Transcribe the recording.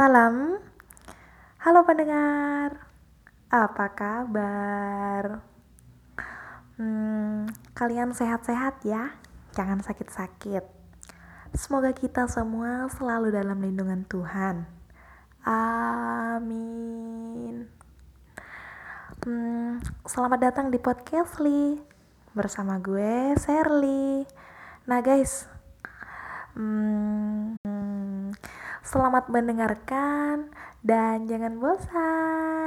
Salam, halo pendengar, apa kabar? Hmm, kalian sehat-sehat ya, jangan sakit-sakit. Semoga kita semua selalu dalam lindungan Tuhan. Amin. Hmm, selamat datang di podcast Li bersama gue Serly. Nah guys, hmm, selamat mendengarkan dan jangan bosan.